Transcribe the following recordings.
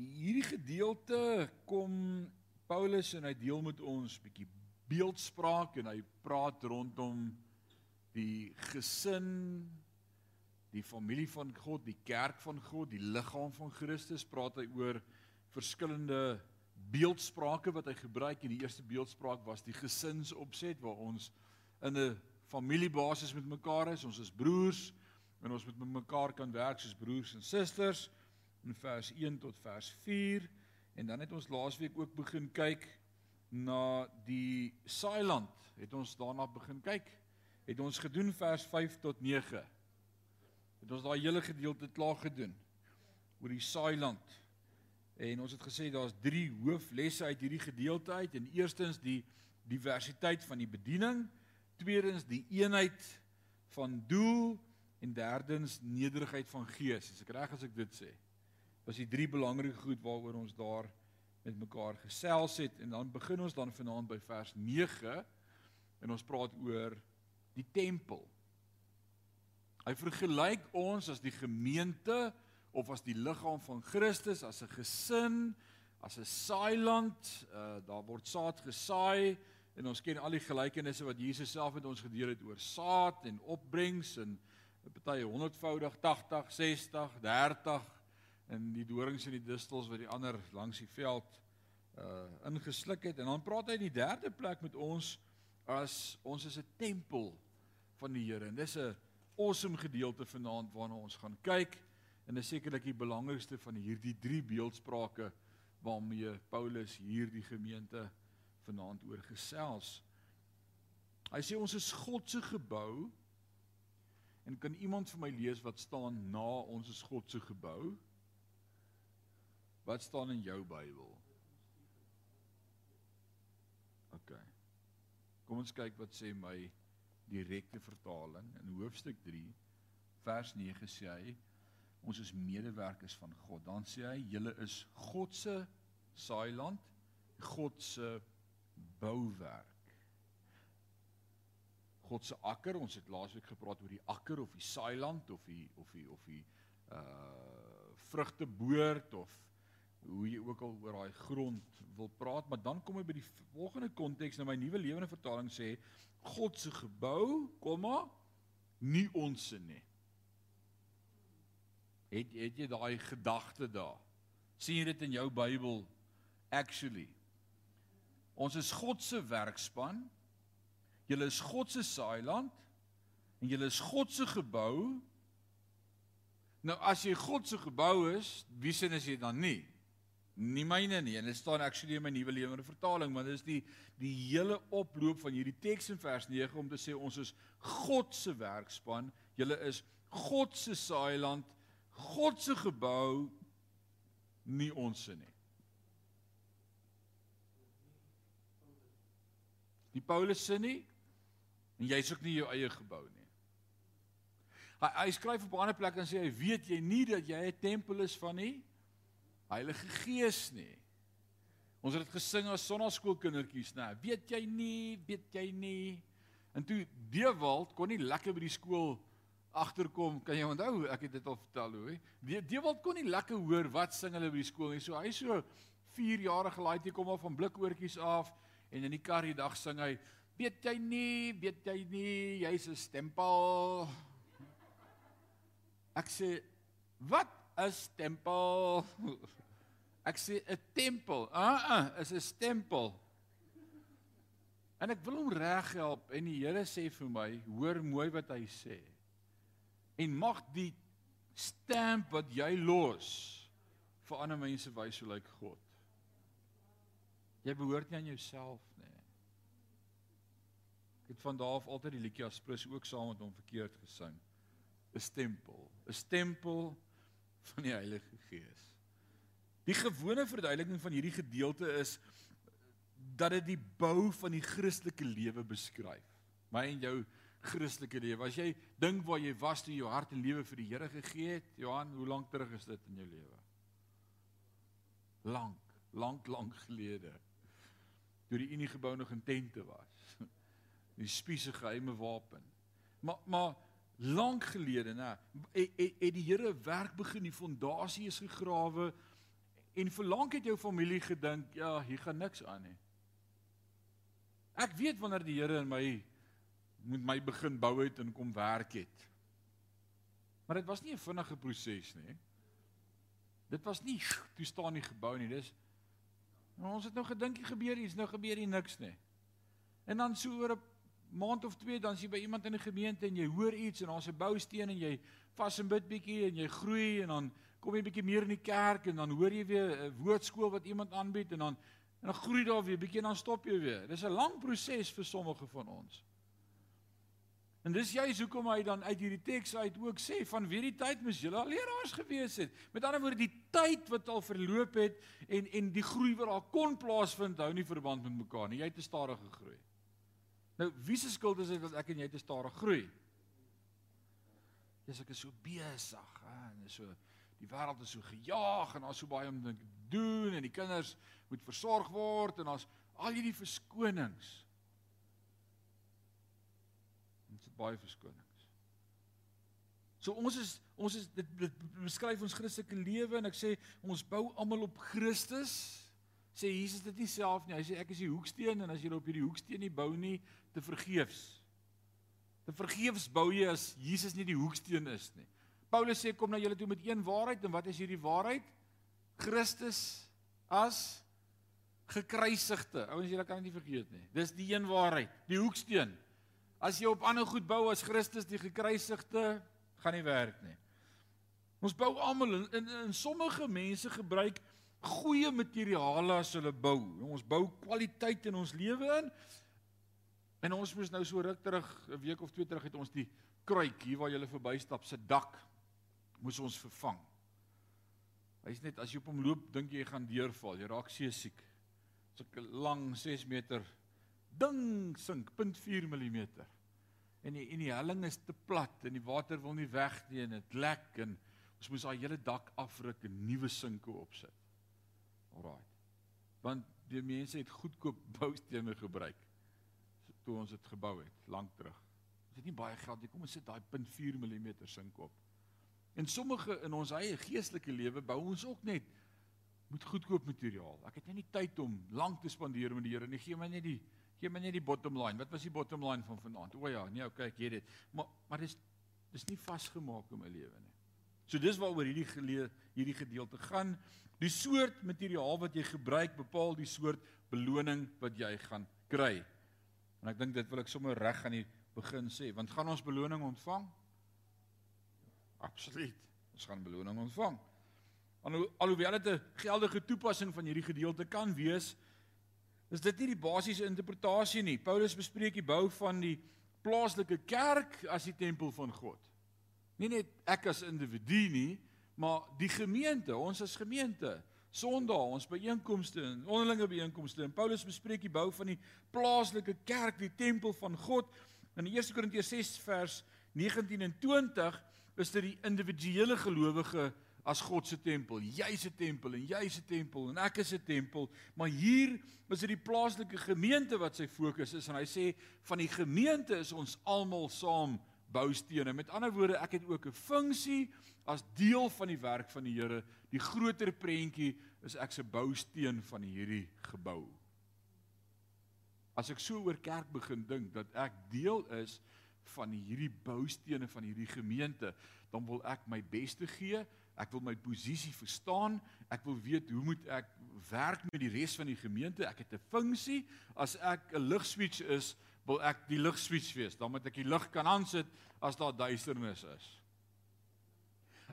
hierdie gedeelte kom Paulus en hy deel met ons bietjie beeldspraak en hy praat rondom die gesin, die familie van God, die kerk van God, die liggaam van Christus, praat hy oor verskillende beeldsprake wat hy gebruik en die eerste beeldspraak was die gesinsopset waar ons in 'n familiebasis met mekaar is, ons is broers en ons moet met mekaar kan werk soos broers en susters in vers 1 tot vers 4 en dan het ons laasweek ook begin kyk na die Saailand. Het ons daarna begin kyk? Het ons gedoen vers 5 tot 9 het ons daai hele gedeelte klaar gedoen oor die Saailand? En ons het gesê daar's drie hooflesse uit hierdie gedeelte uit. En eerstens die diversiteit van die bediening. Tweedens die eenheid van doel. En derdens nederigheid van gees. As ek reg as ek dit sê. Was die drie belangrike goed waaroor ons daar met mekaar gesels het. En dan begin ons dan vanaand by vers 9 en ons praat oor die tempel. Hy vergelyk ons as die gemeente of as die liggaam van Christus as 'n gesin, as 'n saailand, uh, daar word saad gesaai en ons ken al die gelykenisse wat Jesus self met ons gedeel het oor saad en opbrengs en party 100voudig 80 60 30 en die dorings en die distels wat die ander langs die veld uh ingesluk het en dan praat hy in die derde plek met ons as ons is 'n tempel van die Here en dis 'n awesome gedeelte vanaand waarna ons gaan kyk en dis sekerlik die belangrikste van hierdie drie beeldsprake waarmee Paulus hierdie gemeente vanaand oor gesels. Hy sê ons is God se gebou En kan iemand vir my lees wat staan na ons is God se gebou? Wat staan in jou Bybel? OK. Kom ons kyk wat sê my direkte vertaling in hoofstuk 3 vers 9 sê hy ons is medewerkers van God. Dan sê hy julle is God se saailand, God se bouwerk. God se akker. Ons het laasweek gepraat oor die akker of die saailand of die of die of die uh vrugteboord of hoe jy ook al oor daai grond wil praat, maar dan kom hy by die volgende konteks na my nuwe lewende vertaling sê God se gebou, komma nie ons se nie. Het het jy daai gedagte daar? sien jy dit in jou Bybel actually? Ons is God se werkspan Julle is God se saailand en julle is God se gebou. Nou as jy God se gebou is, wie sin is jy dan nie? Nie myne nie. En dit staan actually in my nuwe lewende vertaling, maar dit is die die hele oploop van hierdie teks in vers 9 om te sê ons is God se werkspan. Julle is God se saailand, God se gebou, nie ons se nie. Die Paulus se nie, En jy's ook nie jou eie gebou nie. Hy hy skryf op 'n ander plek en sê hy weet jy nie dat jy 'n tempel is van die Heilige Gees nie. Ons het dit gesing as sonnaskoolkindertjies, nê. Weet jy nie, weet jy nie. En toe Dewald kon nie lekker by die skool agterkom, kan jy onthou? Ek het dit al vertel hoe. De Dewald kon nie lekker hoor wat sing hulle by die skool nie. So hy so 4 jarige laaitjie kom al van blikoortjies af en in die kar die dag sing hy Weet jy nie, weet jy nie, jy's 'n stempel. Ek sê, wat is stempel? Ek sê 'n tempel. Ah, uh, is 'n stempel. En ek wil hom reg help en die Here sê vir my, hoor mooi wat hy sê. En mag die stamp wat jy los vir ander mense wys hoe lyk God. Jy behoort nie aan jouself het van daar af altyd die liedjie Aspris ook saam met hom verkeerd gesing. 'n Stempel, 'n stempel van die Heilige Gees. Die gewone verduideliking van hierdie gedeelte is dat dit die bou van die Christelike lewe beskryf. My en jou Christelike lewe. As jy dink waar jy was toe jy jou hart en lewe vir die Here gegee het, Johan, hoe lank terug is dit in jou lewe? Lank, lank, lank gelede. Toe die Unie gebou nog in tente was die spiese geheime wapen. Maar maar lank gelede, nê, het, het, het die Here werk begin, die fondasie is gegrawe en vir lank het jou familie gedink, ja, hier gaan niks aan nie. Ek weet wanneer die Here in my moet my begin bou het en kom werk het. Maar dit was nie 'n vinnige proses nie. Dit was nie toe staan nie gebou nie. Dis ons het nou gedink hier gebeur iets, nou gebeur hier niks nie. En dan so oor 'n maand of twee dan as jy by iemand in die gemeente en jy hoor iets en daar's 'n bousteen en jy vas en bid bietjie en jy groei en dan kom jy bietjie meer in die kerk en dan hoor jy weer 'n woordskool wat iemand aanbied en dan en dan groei daar weer bietjie en dan stop jy weer. Dis 'n lang proses vir sommige van ons. En dis juist hoekom hy dan uit hierdie teks uit ook sê van wie die tyd moes julle al leraars gewees het. Met ander woorde die tyd wat al verloop het en en die groei wat daar kon plaasvind hou nie verband met mekaar nie. Jy het te stadig gegroei. Nou wie se skuld is dit dat ek en jy te stadig groei? Jy's ek is so besig, hè, en so die wêreld is so gejaag en daar's so baie om te doen en die kinders moet versorg word en daar's al hierdie verskonings. Ons het baie verskonings. So ons is ons is dit, dit beskryf ons Christelike lewe en ek sê ons bou almal op Christus. Sê Jesus dit nie self nie. Hy sê ek is die hoeksteen en as jy op hierdie hoeksteen nie bou nie, te vergeefs. Te vergeefs bou jy as Jesus nie die hoeksteen is nie. Paulus sê kom na julle toe met een waarheid en wat is hierdie waarheid? Christus as gekruisigde. Ouens, julle kan dit nie vergeet nie. Dis die een waarheid, die hoeksteen. As jy op ander goed bou as Christus die gekruisigde, gaan nie werk nie. Ons bou almal in, in, in sommige mense gebruik goeie materiale as hulle bou. Ons bou kwaliteit in ons lewe in. En ons moes nou so ruk terug, 'n week of twee terug het ons die kruik hier waar jy verbystap se dak moes ons vervang. Hy's net as jy op hom loop, dink jy gaan deurval. Jy raak seesiek. So 'n lang 6 meter ding sink 0.4 mm en die en die helling is te plat en die water wil nie weg nie en dit lek en ons moes daai hele dak afruk en nuwe sinke opsit. Alraai. Want die mense het goedkoop boustene gebruik toe ons dit gebou het lank terug. Ons het nie baie geld nie. Kom ons sit daai 0.4 mm sink op. En sommige in ons eie geestelike lewe bou ons ook net met goedkoop materiaal. Ek het nie tyd om lank te spandeer met die Here nie. Gee my net die Gee my net die bottom line. Wat was die bottom line van vanaand? O ja, nee, okay, ek weet dit. Maar maar dis dis nie vasgemaak in my lewe nie. So dis waaroor hierdie geleë hierdie gedeelte gaan. Die soort materiaal wat jy gebruik bepaal die soort beloning wat jy gaan kry. En ek dink dit wil ek sommer reg aan die begin sê, want gaan ons beloning ontvang? Absoluut. Ons gaan beloning ontvang. Alhoewel dit 'n geldige toepassing van hierdie gedeelte kan wees, is dit nie die basiese interpretasie nie. Paulus bespreek die bou van die plaaslike kerk as die tempel van God. Nie net ek as individu nie, maar die gemeente, ons as gemeente, Sondag, ons byeenkomste en onderlinge byeenkomste. En Paulus bespreek die bou van die plaaslike kerk, die tempel van God. In 1 Korintiërs 6 vers 19 en 20 is dit die individuele gelowige as God se tempel. Jy se tempel en jy se tempel en ek is 'n tempel, maar hier is dit die plaaslike gemeente wat sy fokus is en hy sê van die gemeente is ons almal saam boustene. Met ander woorde, ek het ook 'n funksie as deel van die werk van die Here. Die groter prentjie is ek se bousteen van hierdie gebou. As ek so oor kerk begin dink dat ek deel is van hierdie boustene van hierdie gemeente, dan wil ek my bes te gee Ek wil my posisie verstaan. Ek wil weet hoe moet ek werk met die res van die gemeente? Ek het 'n funksie. As ek 'n ligswitch is, wil ek die ligswitch wees. Dan moet ek die lig kan aansit as daar duisternis is.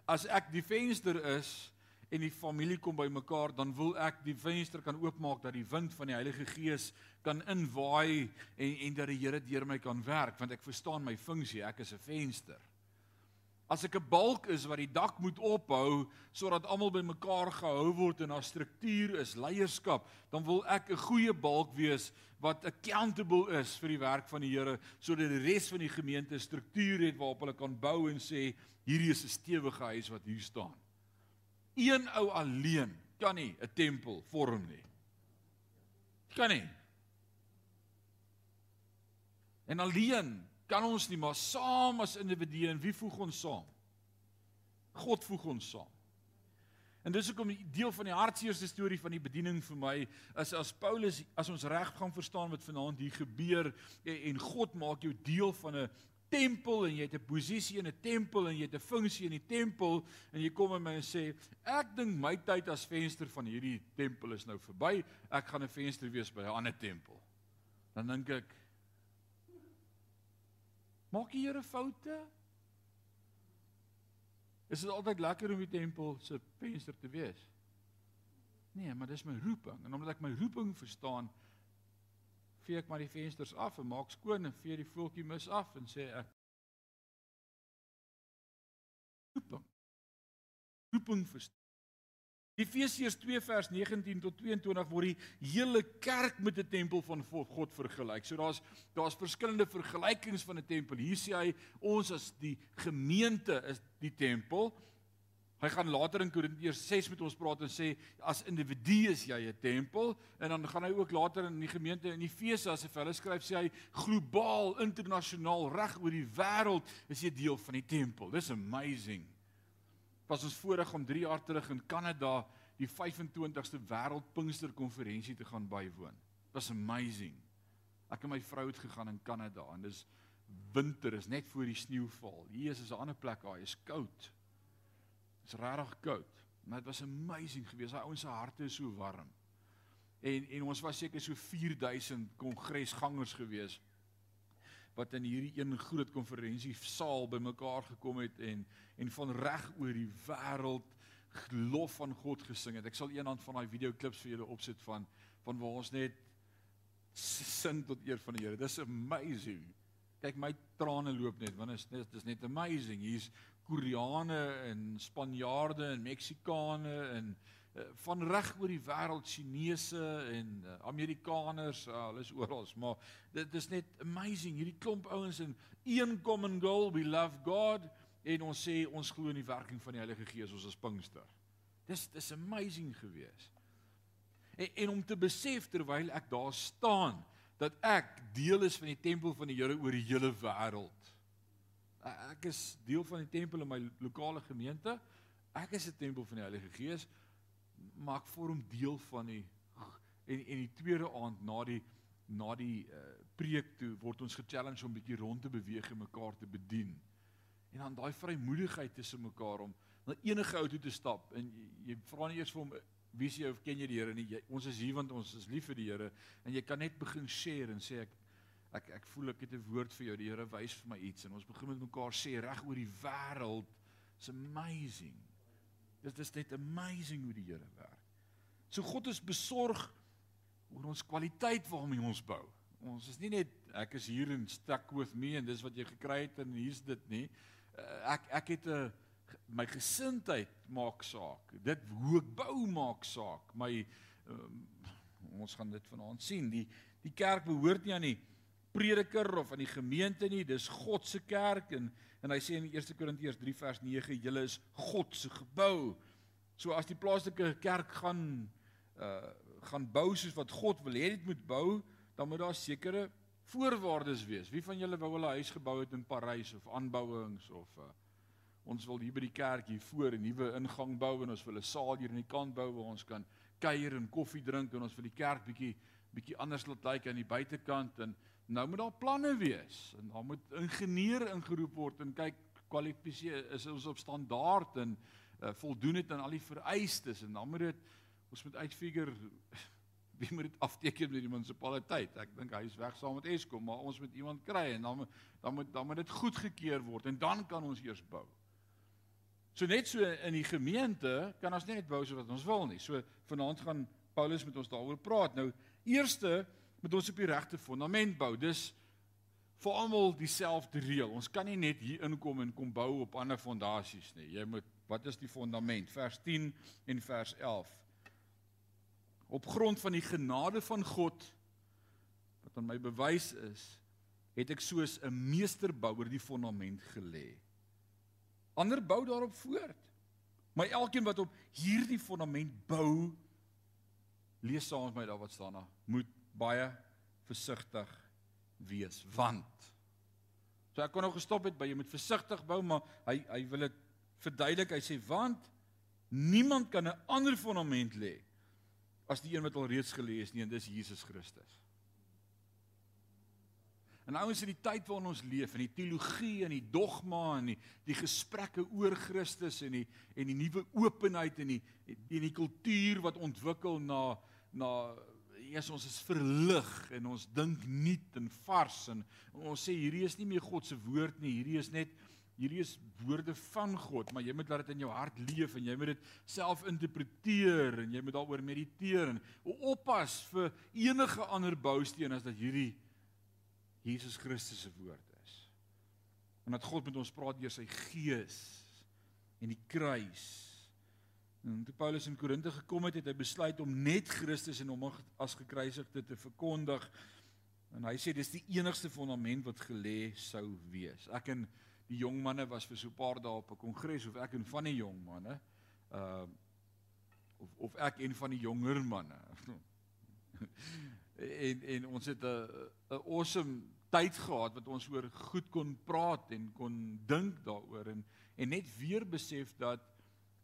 As ek die venster is en die familie kom bymekaar, dan wil ek die venster kan oopmaak dat die wind van die Heilige Gees kan inwaai en en dat die Here deur my kan werk, want ek verstaan my funksie. Ek is 'n venster. As ek 'n balk is wat die dak moet ophou sodat almal bymekaar gehou word en daar struktuur is, leierskap, dan wil ek 'n goeie balk wees wat accountable is vir die werk van die Here sodat die res van die gemeente struktuur het waarop hulle kan bou en sê hierdie is 'n stewige huis wat hier staan. Een ou alleen kan nie 'n tempel vorm nie. Kan nie. En alleen kan ons nie maar saam as individue en wie voeg ons saam? God voeg ons saam. En dis hoekom deel van die hartseerste storie van die bediening vir my is as Paulus as ons reg gaan verstaan wat vanaand hier gebeur en, en God maak jou deel van 'n tempel en jy het 'n posisie in 'n tempel en jy het 'n funksie in die tempel en jy kom en my sê ek dink my tyd as venster van hierdie tempel is nou verby ek gaan 'n venster wees by 'n ander tempel dan dink ek maak die Here foute Is dit altyd lekker om die tempel se venster te wees? Nee, maar dis my roeping en omdat ek my roeping verstaan, vee ek maar die vensters af en maak skoon en vee die voeltjie mis af en sê ek roeping. Roeping verstaan. Efesiërs 2 vers 19 tot 22 word die hele kerk met 'n tempel van God vergelyk. So daar's daar's verskillende vergelykings van 'n tempel. Hier sê hy ons as die gemeente is die tempel. Hy gaan later in Korintiërs 6 met ons praat en sê as individu is jy 'n tempel en dan gaan hy ook later in die gemeente in Efese as hy vir hulle skryf sê hy globaal, internasionaal, reg oor die wêreld is jy deel van die tempel. Dis amazing was ons voorreg om 3 jaar terug in Kanada die 25ste wêreld Pinkster konferensie te gaan bywoon. Dit was amazing. Ek en my vrou het gegaan in Kanada en dis winter is net voor die sneeuval. Hier is 'n ander plek waar is koud. Dit is regtig koud. Maar dit was amazing geweest. Daai ouens se harte is so warm. En en ons was seker so 4000 kongresgangers geweest wat in hierdie een groot konferensie saal bymekaar gekom het en en van reg oor die wêreld lof van God gesing het. Ek sal eendag van daai video klips vir julle opsit van van waar ons net sing tot eer van die Here. Dis amazing. Kyk my trane loop net want dit is dis net amazing. Hier's Koreane en Spanjaarde en Meksikane en van reg oor die wêreld Chinese en uh, Amerikaners, uh, hulle is oral, maar dit is net amazing hierdie klomp ouens in een common goal, we love God en ons sê ons glo in die werking van die Heilige Gees ons as Pinkster. Dis dis amazing geweest. En en om te besef terwyl ek daar staan dat ek deel is van die tempel van die Here oor die hele wêreld. Ek is deel van die tempel in my lokale gemeente. Ek is 'n tempel van die Heilige Gees maar ek vorm deel van die en en die tweede aand na die na die uh, preek toe word ons ge-challenge om bietjie rond te beweeg en mekaar te bedien. En dan daai vrymoedigheid tussen mekaar om na enige ou toe te stap en jy, jy vra nie eers vir hom wie jy of ken jy die Here nie. Jy, ons is hier want ons is lief vir die Here en jy kan net begin share en sê ek ek ek voel ek het 'n woord vir jou. Die Here wys vir my iets en ons begin met mekaar sê reg oor die wêreld. It's amazing. Dit is net amazing hoe die Here werk. So God is besorg oor ons kwaliteit waarmee ons bou. Ons is nie net ek is hier en stuck with me en dis wat jy gekry het en hier's dit nie. Eh, ek ek het 'n my gesindheid maak saak. Dit hoe ek bou maak saak. My um, ons gaan dit vanaand sien. Die die kerk behoort nie aan die prediker of aan die gemeente nie. Dis God se kerk en En hy sê in 1 Korintiërs 3 vers 9, julle is God se gebou. So as die plaaslike kerk gaan uh gaan bou soos wat God wil hê dit moet bou, dan moet daar sekere voorwaardes wees. Wie van julle wou hulle huis gebou het in Parys of aanbouings of uh ons wil hier by die kerk hier voor 'n nuwe ingang bou en ons wil 'n saal hier aan die kant bou waar ons kan kuier en koffie drink en ons wil die kerk bietjie bietjie anders laat lyk like aan die buitekant en Nou moet daar planne wees en daar moet ingenieur ingeroep word en kyk kwalifiseer is ons op standaard en uh, voldoen dit aan al die vereistes en dan moet dit ons moet uitfigure wie moet dit afteken met die munisipaliteit. Ek dink hy is weg saam met Eskom, maar ons moet iemand kry en dan dan moet dan moet dit goedgekeur word en dan kan ons eers bou. So net so in die gemeente kan ons net bou so wat ons wil nie. So vanaand gaan Paulus met ons daaroor praat. Nou eerste moet ons op die regte fondament bou. Dis vir almal dieselfde reël. Ons kan nie net hier inkom en kom bou op ander fondasies nie. Jy moet wat is die fondament? Vers 10 en vers 11. Op grond van die genade van God wat aan my bewys is, het ek soos 'n meesterbouer die fondament gelê. Ander bou daarop voort. Maar elkeen wat op hierdie fondament bou, lees saam met my daar wat staan daar, moet baie versigtig wees want so ek kon nou gestop het by jy moet versigtig bou maar hy hy wil dit verduidelik hy sê want Niemand kan 'n ander fondament lê as die een wat al reeds gelê is nie en dis Jesus Christus. En ouens in die tyd waarin ons leef, in die teologie en die dogma en die die gesprekke oor Christus en die en die nuwe openheid en die en die kultuur wat ontwikkel na na Jesus ons is verlig en ons dink nuut en vars en ons sê hierdie is nie meer God se woord nie, hierdie is net hierdie is woorde van God, maar jy moet laat dit in jou hart leef en jy moet dit self interpreteer en jy moet daaroor mediteer en oppas vir enige ander bousteen as dat hierdie Jesus Christus se woord is. En dat God met ons praat deur sy gees en die kruis. En toe Paulus in Korinte gekom het, het hy besluit om net Christus en hom as gekruisigde te verkondig. En hy sê dis die enigste fondament wat gelê sou wees. Ek en die jong manne was vir so 'n paar dae op 'n kongres of ek en van die jong manne uh of of ek en van die jonger manne. en en ons het 'n 'n awesome tyd gehad wat ons oor goed kon praat en kon dink daaroor en en net weer besef dat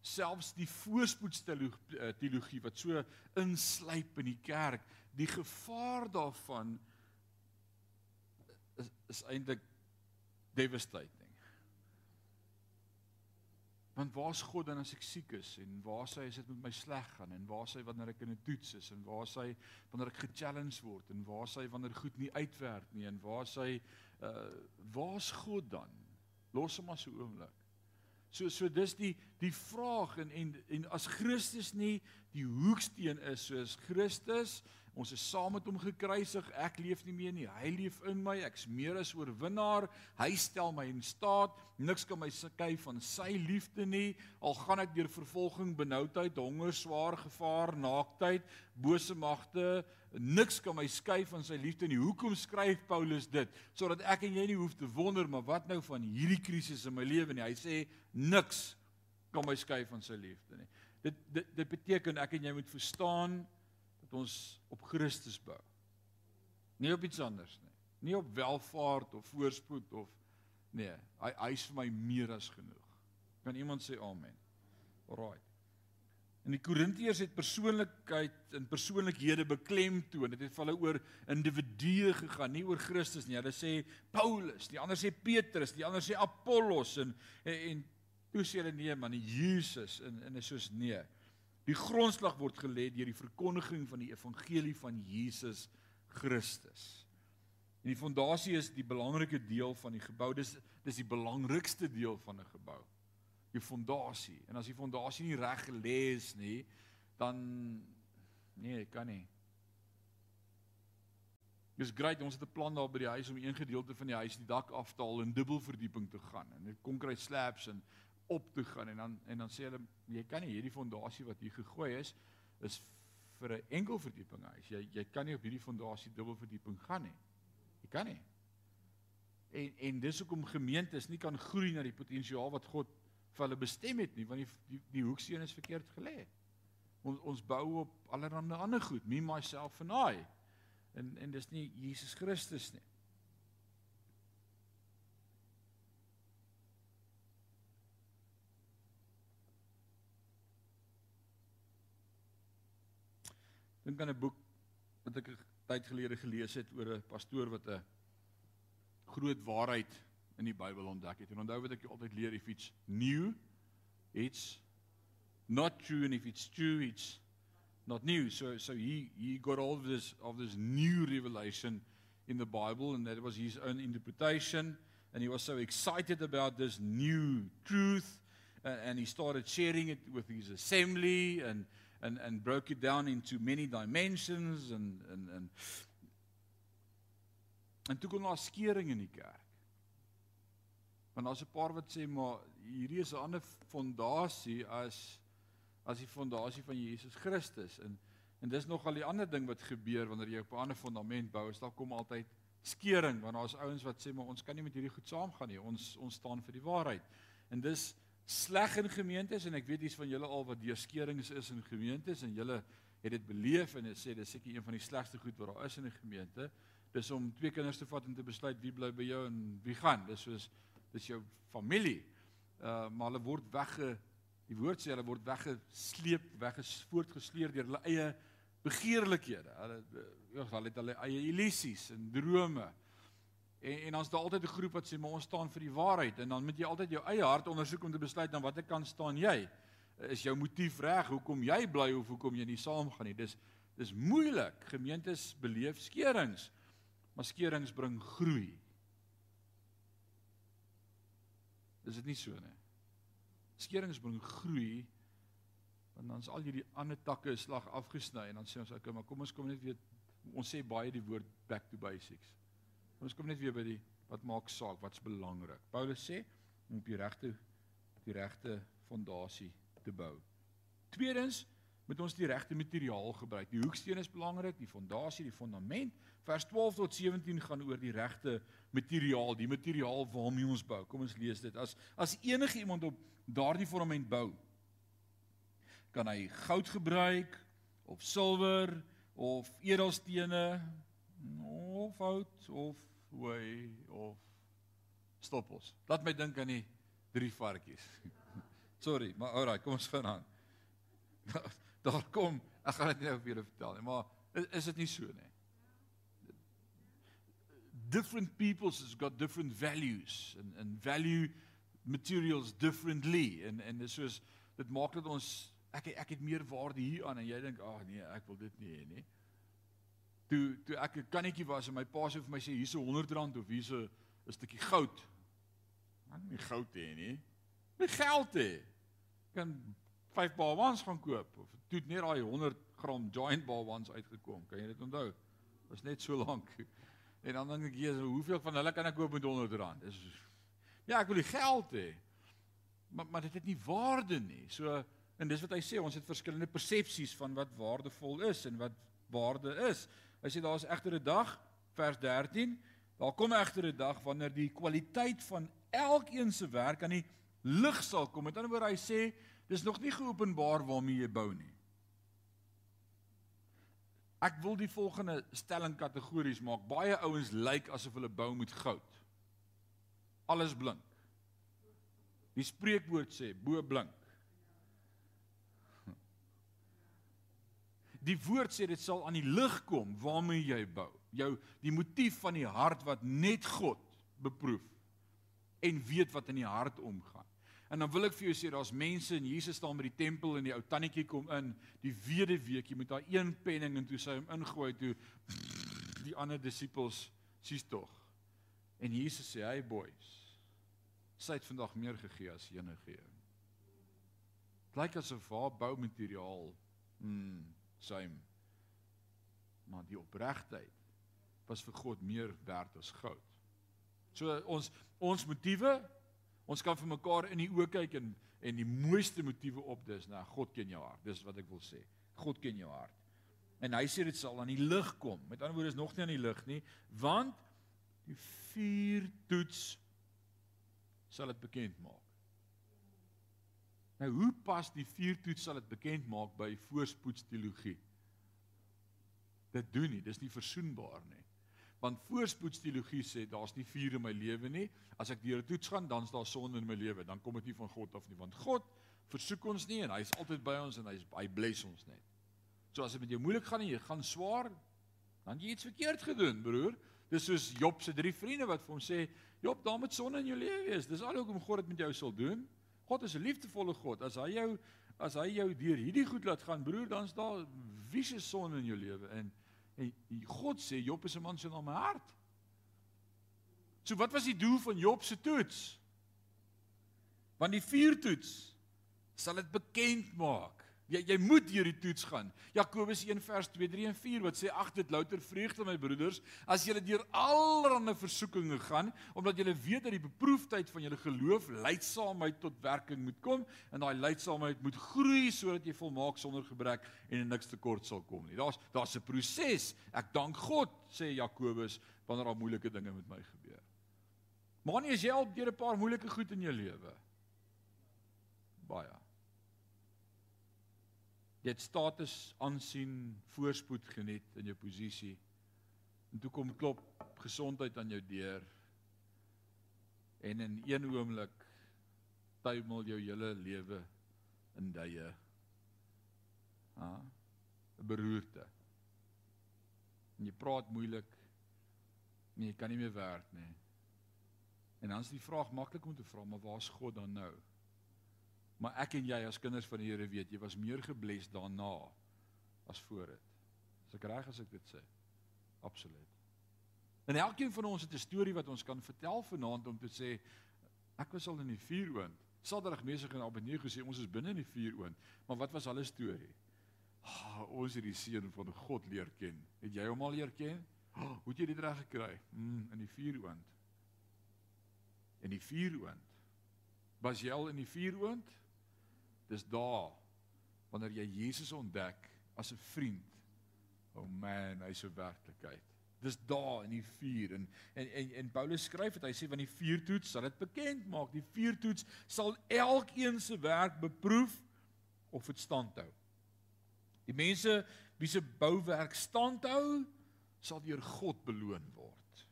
selfs die voorspoedsteologie wat so inslyp in die kerk, die gevaar daarvan is, is eintlik devastating. Want waar's God dan as ek siek is en waar is dit met my sleg gaan en waar sy wanneer ek in 'n toets is en waar sy wanneer ek ge-challenge word en waar sy wanneer goed nie uitwerk nie en waar sy uh waar's God dan? Los hom maar so oomblik. So so dis die die vraag en en en as Christus nie die hoeksteen is soos Christus Ons is saam met hom gekruisig. Ek leef nie meer nie. Hy leef in my. Ek's meer as oorwinnaar. Hy stel my in staat. Niks kan my skei van sy liefde nie. Al gaan ek deur vervolging, benoudheid, honger, swaar gevaar, naaktheid, bose magte, niks kan my skei van sy liefde nie. Hoekom skryf Paulus dit? Sodat ek en jy nie hoef te wonder maar wat nou van hierdie krisis in my lewe nie. Hy sê niks kan my skei van sy liefde nie. Dit dit dit beteken ek en jy moet verstaan ons op Christus bou. Nie op iets anders nie. Nie op welvaart of voorspoed of nee, hy hy is vir my meer as genoeg. Kan iemand sê amen? Alraai. En die Korintiërs het persoonlikheid en persoonlikhede beklemtoon. Dit het vir hulle oor individue gegaan, nie oor Christus nie. Hulle sê Paulus, die ander sê Petrus, die ander sê Apollos en en, en toe sê hulle nee man, Jesus en en is soos nee. Die grondslag word gelê deur die verkondiging van die evangelie van Jesus Christus. En die fondasie is die belangrike deel van die gebou. Dis dis die belangrikste deel van 'n gebou. Die fondasie. En as die fondasie nie reg gelê is nie, dan nee, kan nie. Dis grait, ons het 'n plan daar by die huis om een gedeelte van die huis die dak af te haal en dubbelverdieping te gaan. En dit konkrete slabs en op te gaan en dan en dan sê hulle jy kan nie hierdie fondasie wat hier gegooi is is vir 'n enkel verdieping huis. Jy jy kan nie op hierdie fondasie dubbel verdieping gaan nie. Jy kan nie. En en dis hoekom gemeentes nie kan groei na die potensiaal wat God vir hulle bestem het nie, want die die, die hoeksteen is verkeerd gelê. Ons ons bou op allerlei ander goed, me myself and I. En en dis nie Jesus Christus nie. Dink aan 'n boek wat ek 'n tyd gelede gelees het oor 'n pastoor wat 'n groot waarheid in die Bybel ontdek het. En onthou wat ek altyd leer if it's new, it's not true and if it's true, it's not new. So so he he got all of this of this new revelation in the Bible and that was his own interpretation and he was so excited about this new truth and, and he started sharing it with his assembly and and and broke it down into many dimensions and and and en toe kom daar skeuring in die kerk. Want daar's 'n paar wat sê maar hierdie is 'n ander fondasie as as die fondasie van Jesus Christus en en dis nogal die ander ding wat gebeur wanneer jy op 'n ander fondament bou, is daar kom altyd skeuring want daar's ouens wat sê maar ons kan nie met hierdie goed saamgaan nie. Ons ons staan vir die waarheid. En dis sleg in gemeentes en ek weet dis van julle al wat deurskeurings is in gemeentes en julle het dit beleef en het sê dis seker een van die slegste goed wat daar is in 'n gemeente. Dis om twee kinders te vat en te besluit wie bly by jou en wie gaan. Dis soos dis jou familie. Uh maar hulle word wegge Die woord sê hulle word weggesleep, weggesvoortgesleer deur hulle eie begeerlikhede. Hulle ja, hulle het hulle eie illusies en drome. En en dan's daar altyd 'n groep wat sê maar ons staan vir die waarheid en dan moet jy altyd jou eie hart ondersoek om te besluit aan watter kant staan jy. Is jou motief reg hoekom jy bly of hoekom jy nie saamgaan nie? Dis dis moeilik. Gemeentes beleef skerings. Maar skerings bring groei. Dis dit nie so nie. Skerings bring groei want dan is al hierdie ander takke slag afgesny en dan sê ons okay, maar kom ons kom net weer ons sê baie die woord back to basics. Ons kom net weer by die wat maak saak, wat's belangrik. Paulus sê om op die regte die regte fondasie te bou. Tweedens moet ons die regte materiaal gebruik. Die hoeksteen is belangrik, die fondasie, die fondament. Vers 12 tot 17 gaan oor die regte materiaal, die materiaal waarmee ons bou. Kom ons lees dit. As as enige iemand op daardie fondament bou, kan hy goud gebruik of silwer of edelstene of hout of hooi of stoppels. Laat my dink aan die drie varkies. Sorry, maar alraai, kom ons gaan aan. Daar kom, ek gaan dit nou vir julle vertel nie, maar is, is dit nie so nie? Different peoples has got different values and and value materials differently en en dis soos dit maak dat ons ek ek het meer waarde hier aan en jy dink ag oh, nee, ek wil dit nie hê nie. Toe toe ek 'n kannetjie was en my pa sê vir my sê hier's 'n 100 rand of hier's 'n 'n stukkie goud. Man, nie goud hê nie. My geld hê. Kan 5 bawans gaan koop of toe net daai 100 gram giant bawans uitgekom. Kan jy dit onthou? Was net so lank. En dan dink ek jy hoeveel van hulle kan ek koop met 100 rand? Dis Ja, ek wil die geld hê. Maar maar dit het nie waarde nie. So en dis wat hy sê, ons het verskillende persepsies van wat waardevol is en wat waarde is. Hy sê daar's egter 'n dag, vers 13, daar kom egter 'n dag wanneer die kwaliteit van elkeen se werk aan die lig sal kom. Met ander woorde, hy sê dis nog nie geopenbaar waarmee jy bou nie. Ek wil die volgende stelling kategories maak. Baie ouens lyk asof hulle bou met goud. Alles blink. Die spreekwoord sê bo blink. Die woord sê dit sal aan die lig kom waarmee jy bou. Jou die motief van die hart wat net God beproef en weet wat in die hart omgaan. En dan wil ek vir jou sê daar's mense en Jesus staan by die tempel en die ou tannetjie kom in, die wedeweek, jy moet daai een penning en toe sy hom ingooi toe die ander disippels sies tog. En Jesus sê, "Hey boys, sy het vandag meer gegee as enige een." Blyk asof haar boumateriaal mm suim. Maar die opregtheid was vir God meer werd as goud. So ons ons motiewe, ons kan vir mekaar in die oë kyk en en die mooiste motiewe opdis, nou God ken jou hart. Dis wat ek wil sê. God ken jou hart. En hy sê dit sal aan die lig kom. Met ander woorde is nog nie aan die lig nie, want die vuur toets sal dit bekend maak. Nou hoe pas die vuurtoets sal dit bekend maak by voorspoedsteologie? Dit doen nie, dis nie versoenbaar nie. Want voorspoedsteologie sê daar's nie vuur in my lewe nie. As ek deur 'n toets gaan, dan's daar sonde in my lewe, dan kom dit nie van God af nie, want God versoek ons nie en hy's altyd by ons en hy's hy bless ons net. So as dit met jou moeilik gaan en jy gaan swaar, dan jy iets verkeerd gedoen, broer. Dis soos Job se drie vriende wat vir hom sê, Job, daar moet sonde in jou lewe wees. Dis al hoekom God dit met jou sal doen. God is 'n liefdevolle God. As hy jou as hy jou deur hierdie goed laat gaan, broer, dan's daar wiese son in jou lewe en en God sê Job is 'n man so na my hart. So wat was die doel van Job se toets? Want die vier toets sal dit bekend maak. Jy jy moet deur die toets gaan. Jakobus 1 vers 2, 3 en 4 wat sê ag dit louter vreugde my broeders as julle deur allerlei versoekinge gaan omdat julle weet dat die beproefdheid van julle geloof leidsaamheid tot werking moet kom en daai leidsaamheid moet groei sodat jy volmaak sonder gebrek en niks tekort sal kom nie. Daar's daar's 'n proses. Ek dank God sê Jakobus wanneer daar moeilike dinge met my gebeur. Maar nie as jy al deur 'n paar moeilike goed in jou lewe. Baie jy het status aansien voorspoed geniet in jou posisie en toe kom klop gesondheid aan jou deur en in een oomblik tuimel jou hele lewe in duie. Ha? 'n Beroerte. En jy praat moeilik. Nee, jy kan nie meer werk nie. En dan is die vraag maklik om te vra, maar waar's God dan nou? Maar ek en jy as kinders van die Here weet, jy was meer gebless daarna as voor dit. Is ek reg as ek dit sê? Absoluut. En elkeen van ons het 'n storie wat ons kan vertel vanaand om te sê ek was al in die vuuroond. Saterdag mesig en Abednego sê ons is binne in die vuuroond, maar wat was hulle storie? Oh, ons het die seun van God leer ken. Het jy hom al leer ken? Oh, hoe het jy dit reg gekry? Mm, in die vuuroond. In die vuuroond. Was jy al in die vuuroond? Dis daar wanneer jy Jesus ontdek as 'n vriend. Oh man, hy's 'n werklikheid. Dis daar in die vuur en en en, en Paulus skryf dit hy sê van die vuurtoets sal dit bekend maak. Die vuurtoets sal elkeen se werk beproef of dit standhou. Die mense wie se bouwerk standhou, sal deur God beloon word.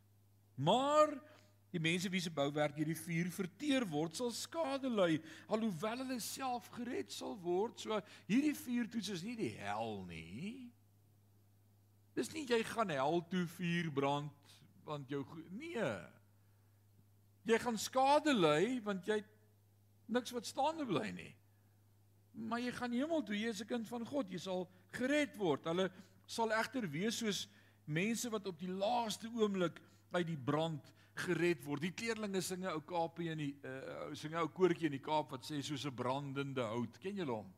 Maar die mense wie se bouwerk deur die vuur verteer word, sal skade ly, alhoewel hulle self gered sal word. So hierdie vuurtoets is nie die hel nie. Dis nie jy gaan hel toe vuur brand want jou nee. Jy gaan skade ly want jy niks wat staande bly nie. Maar jy gaan hemel toe, jy is 'n kind van God, jy sal gered word. Hulle sal egter wees soos mense wat op die laaste oomblik uit die brand gered word. Die kleerlinge singe ou Kaapie in die uh singe ou koortjie in die Kaap wat sê soos 'n brandende hout. Ken julle hom?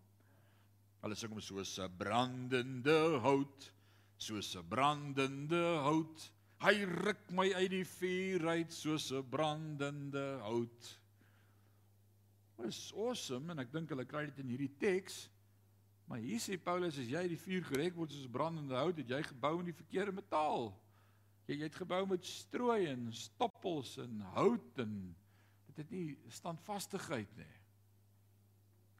Hulle sing hom soos 'n brandende hout, soos 'n brandende hout. Hy ruk my uit die vuur uit soos 'n brandende hout. Dit is awesome en ek dink hulle kry dit in hierdie teks. Maar hier sê Paulus as jy die vuur gereg word soos brandende hout, het jy gebou in die verkeerde metaal. Jy jy het gebou met strooi en stoppels en hout en dit het nie standvastigheid nie.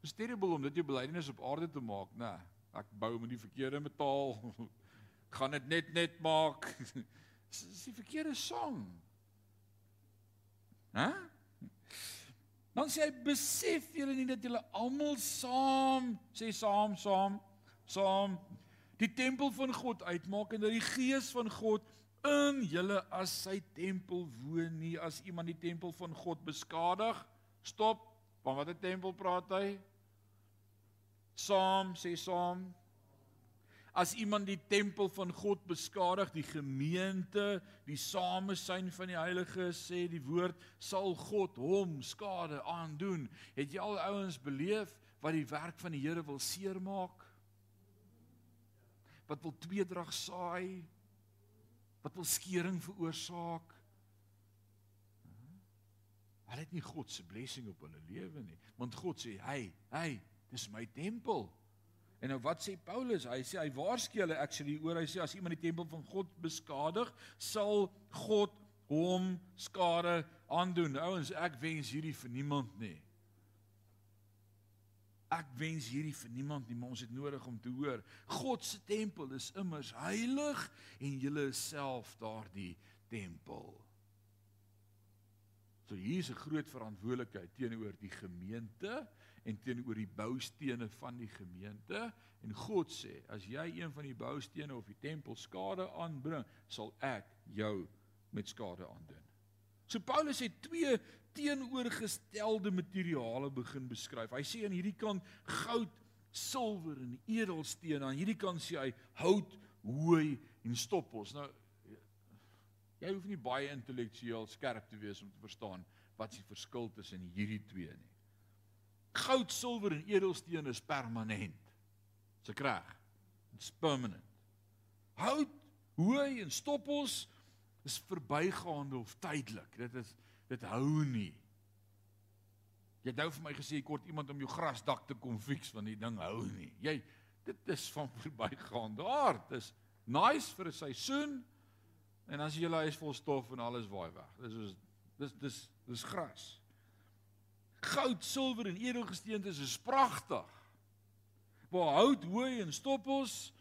Dit is terrible om dit jou belydenis op aarde te maak, né? Ek bou met die verkeerde metaal. Gaan dit net net maak. Dis die verkeerde sang. Hæ? Dan sê hy besef julle nie dat julle almal saam sê saam saam saam die tempel van God uitmaak en dat die gees van God in julle as sy tempel woon nie as iemand die tempel van God beskadig stop van watter tempel praat hy saam sê saam As iemand die tempel van God beskadig, die gemeente, die samesyn van die heiliges sê die woord, sal God hom skade aandoen. Het jy al ouens beleef wat die werk van die Here wil seermaak? Wat wil tweedrag saai? Wat wil skeuring veroorsaak? Hulle het nie God se blessing op hulle lewe nie, want God sê, "Hey, hey, dis my tempel." En nou wat sê Paulus? Hy sê hy waarsku hulle actually oor hy sê as iemand die tempel van God beskadig, sal God hom skade aandoen. Ouens, ek wens hierdie vir niemand nie. Ek wens hierdie vir niemand nie, maar ons het nodig om te hoor. God se tempel is immers heilig en julle is self daardie tempel. So hier is 'n groot verantwoordelikheid teenoor die gemeente en teenoor die boustene van die gemeente en God sê as jy een van die boustene of die tempel skade aanbring sal ek jou met skade aandoen. So Paulus het twee teenoorgestelde materiale begin beskryf. Hy sê aan hierdie kant goud, silwer en edelsteen, aan hierdie kant sê hy hout, hooi en stoppels. Nou jy hoef nie baie intellektueel skerp te wees om te verstaan wat die verskil tussen hierdie twee nie. Goud, silwer en edelsteen is permanent. Dis ek reg. It's permanent. Hout, hooi en stoppels is verbygaande of tydelik. Dit is dit hou nie. Jy het nou vir my gesê kort iemand om jou grasdak te kom fix want die ding hou nie. Jy dit is van verbygaande aard. Dis nice vir 'n seisoen en as jy jou huis vol stof en alles waai weg. Dis is dis dis dis gras goud, silwer en edelgesteente is, pragtig. Waar hout, hooi en stoppels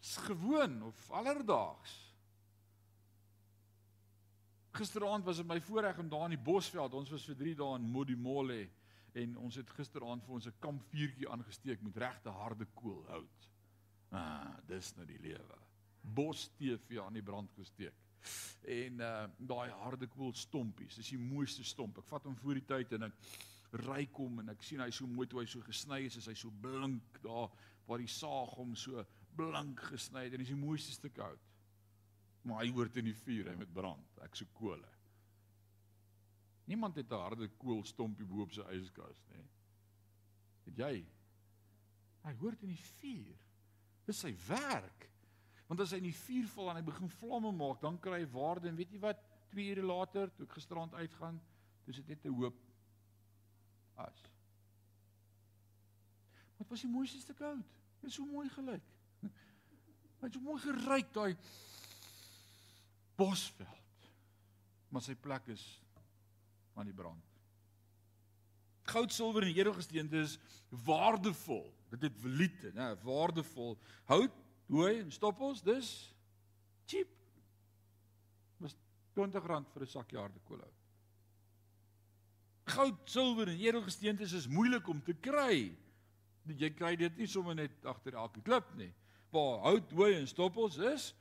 is gewoon of alledaags. Gisteraand was dit my voorreg om daar in die Bosveld, ons was vir 3 dae in Modimolle en ons het gisteraand vir ons 'n kampvuurtjie aangesteek met regte harde koolhout. Ah, dis nou die lewe. Bos TV aan die brand gesteek. En uh daai harde kool stompies, dis die mooiste stomp. Ek vat hom voor die tyd en ek ry kom en ek sien hy so mooi toe hy so gesny is, is hy so blink daar waar die saag hom so blink gesny het en dis die mooiste stuk hout. Maar hy hoort in die vuur, hy moet brand. Ek so kole. Niemand het 'n harde koolstompie bo op sy yskas nie. Het jy? Hy hoort in die vuur. Dis sy werk. Want as hy in die vuur val en hy begin vlamme maak, dan kry hy waarde en weet jy wat? 2 ure later, toe ek gisterand uitgaan, dis dit net 'n hoop as. Wat was die mooiste stuk hout? Dit is so mooi gelyk. Hy het so mooi geryk daai bosveld. Maar sy plek is aan die brand. Goud, silwer en edelgesteente is waardevol. Dit het valute, né, waardevol. Hout, hooi en stoppels, dis cheap. Was R20 vir 'n sakkie harde koolhout. Goud, silwer en edelgesteente is moeilik om te kry. Jy kry dit nie sommer net agter elke klip nie. Waar hout, hooi en stoppels is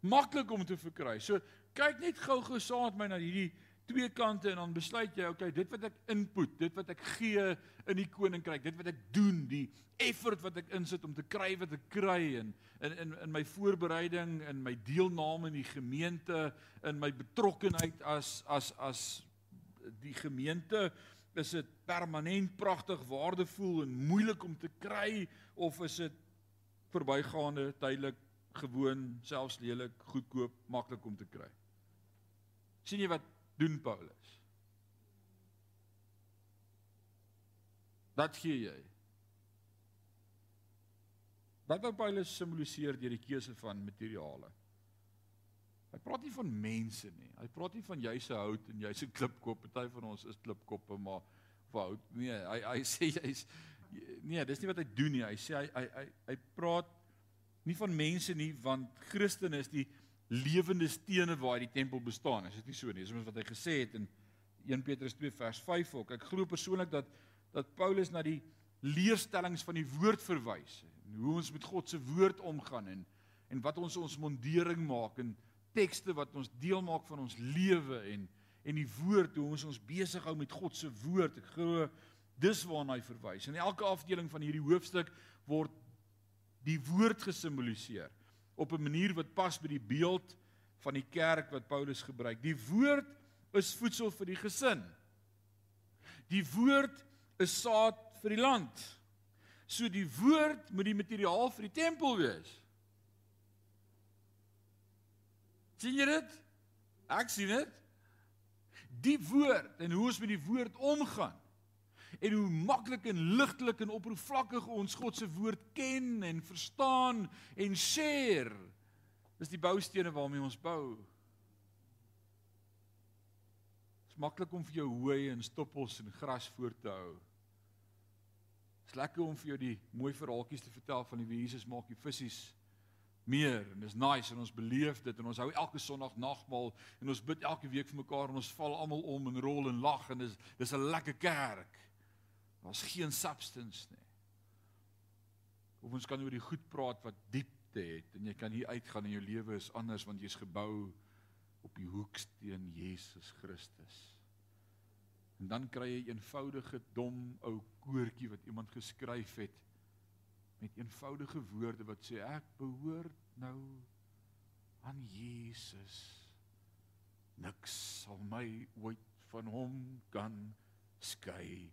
maklik om te verkry. So kyk net gou-gou saam met my na hierdie twee kante en dan besluit jy, okay, dit wat ek input, dit wat ek gee in die koninkryk, dit wat ek doen, die effort wat ek insit om te kry wat ek kry en in in in my voorbereiding, in my deelname in die gemeente, in my betrokkenheid as as as die gemeente is dit permanent pragtig, waardevol en moeilik om te kry of is dit verbygaande, tydelik, gewoon, selfs lelik, goedkoop, maklik om te kry? sien jy wat doen Paulus? Wat gee jy? Wat wou Paulus simboliseer deur die keuse van materiale? Hy praat nie van mense nie. Hy praat nie van jy se hout en jy se klipkop. Party van ons is klipkoppe, maar vir hout nee, hy hy sê jy's nee, dis nie wat hy doen nie. Hy sê hy hy hy, hy praat nie van mense nie want Christen is die lewende stene waar die tempel bestaan. Is dit nie so nie? Dis wat hy gesê het in 1 Petrus 2 vers 5 ook. Ek glo persoonlik dat dat Paulus na die leerstellings van die woord verwys en hoe ons met God se woord omgaan en en wat ons ons mondering maak en tekste wat ons deel maak van ons lewe en en die woord hoe ons ons besig hou met God se woord. Ek glo dis waarna hy verwys. In elke afdeling van hierdie hoofstuk word die woord gesimboliseer op 'n manier wat pas by die beeld van die kerk wat Paulus gebruik. Die woord is voedsel vir die gesin. Die woord is saad vir die land. So die woord moet die materiaal vir die tempel wees. sien jy dit? Ek sien dit. Die woord en hoe ons met die woord omgaan en hoe maklik en ligtelik en oppervlakkig ons God se woord ken en verstaan en share. Dis die boustene waarmee ons bou. Dit is maklik om vir jou hooi en stoppels en gras voor te hou. Dit is lekker om vir jou die mooi verhaaltjies te vertel van hoe Jesus maak die visse meer en dis nice en ons beleef dit en ons hou elke Sondag nagmaal en ons bid elke week vir mekaar en ons val almal om en rol en lag en dis dis 'n lekker kerk. Daar's geen substance nie. Of ons kan oor die goed praat wat diepte het en jy kan hier uitgaan en jou lewe is anders want jy's gebou op die hoeksteen Jesus Christus. En dan kry jy 'n eenvoudige dom ou koortjie wat iemand geskryf het met eenvoudige woorde wat sê ek behoort nou aan Jesus. Niks sal my ooit van hom kan skei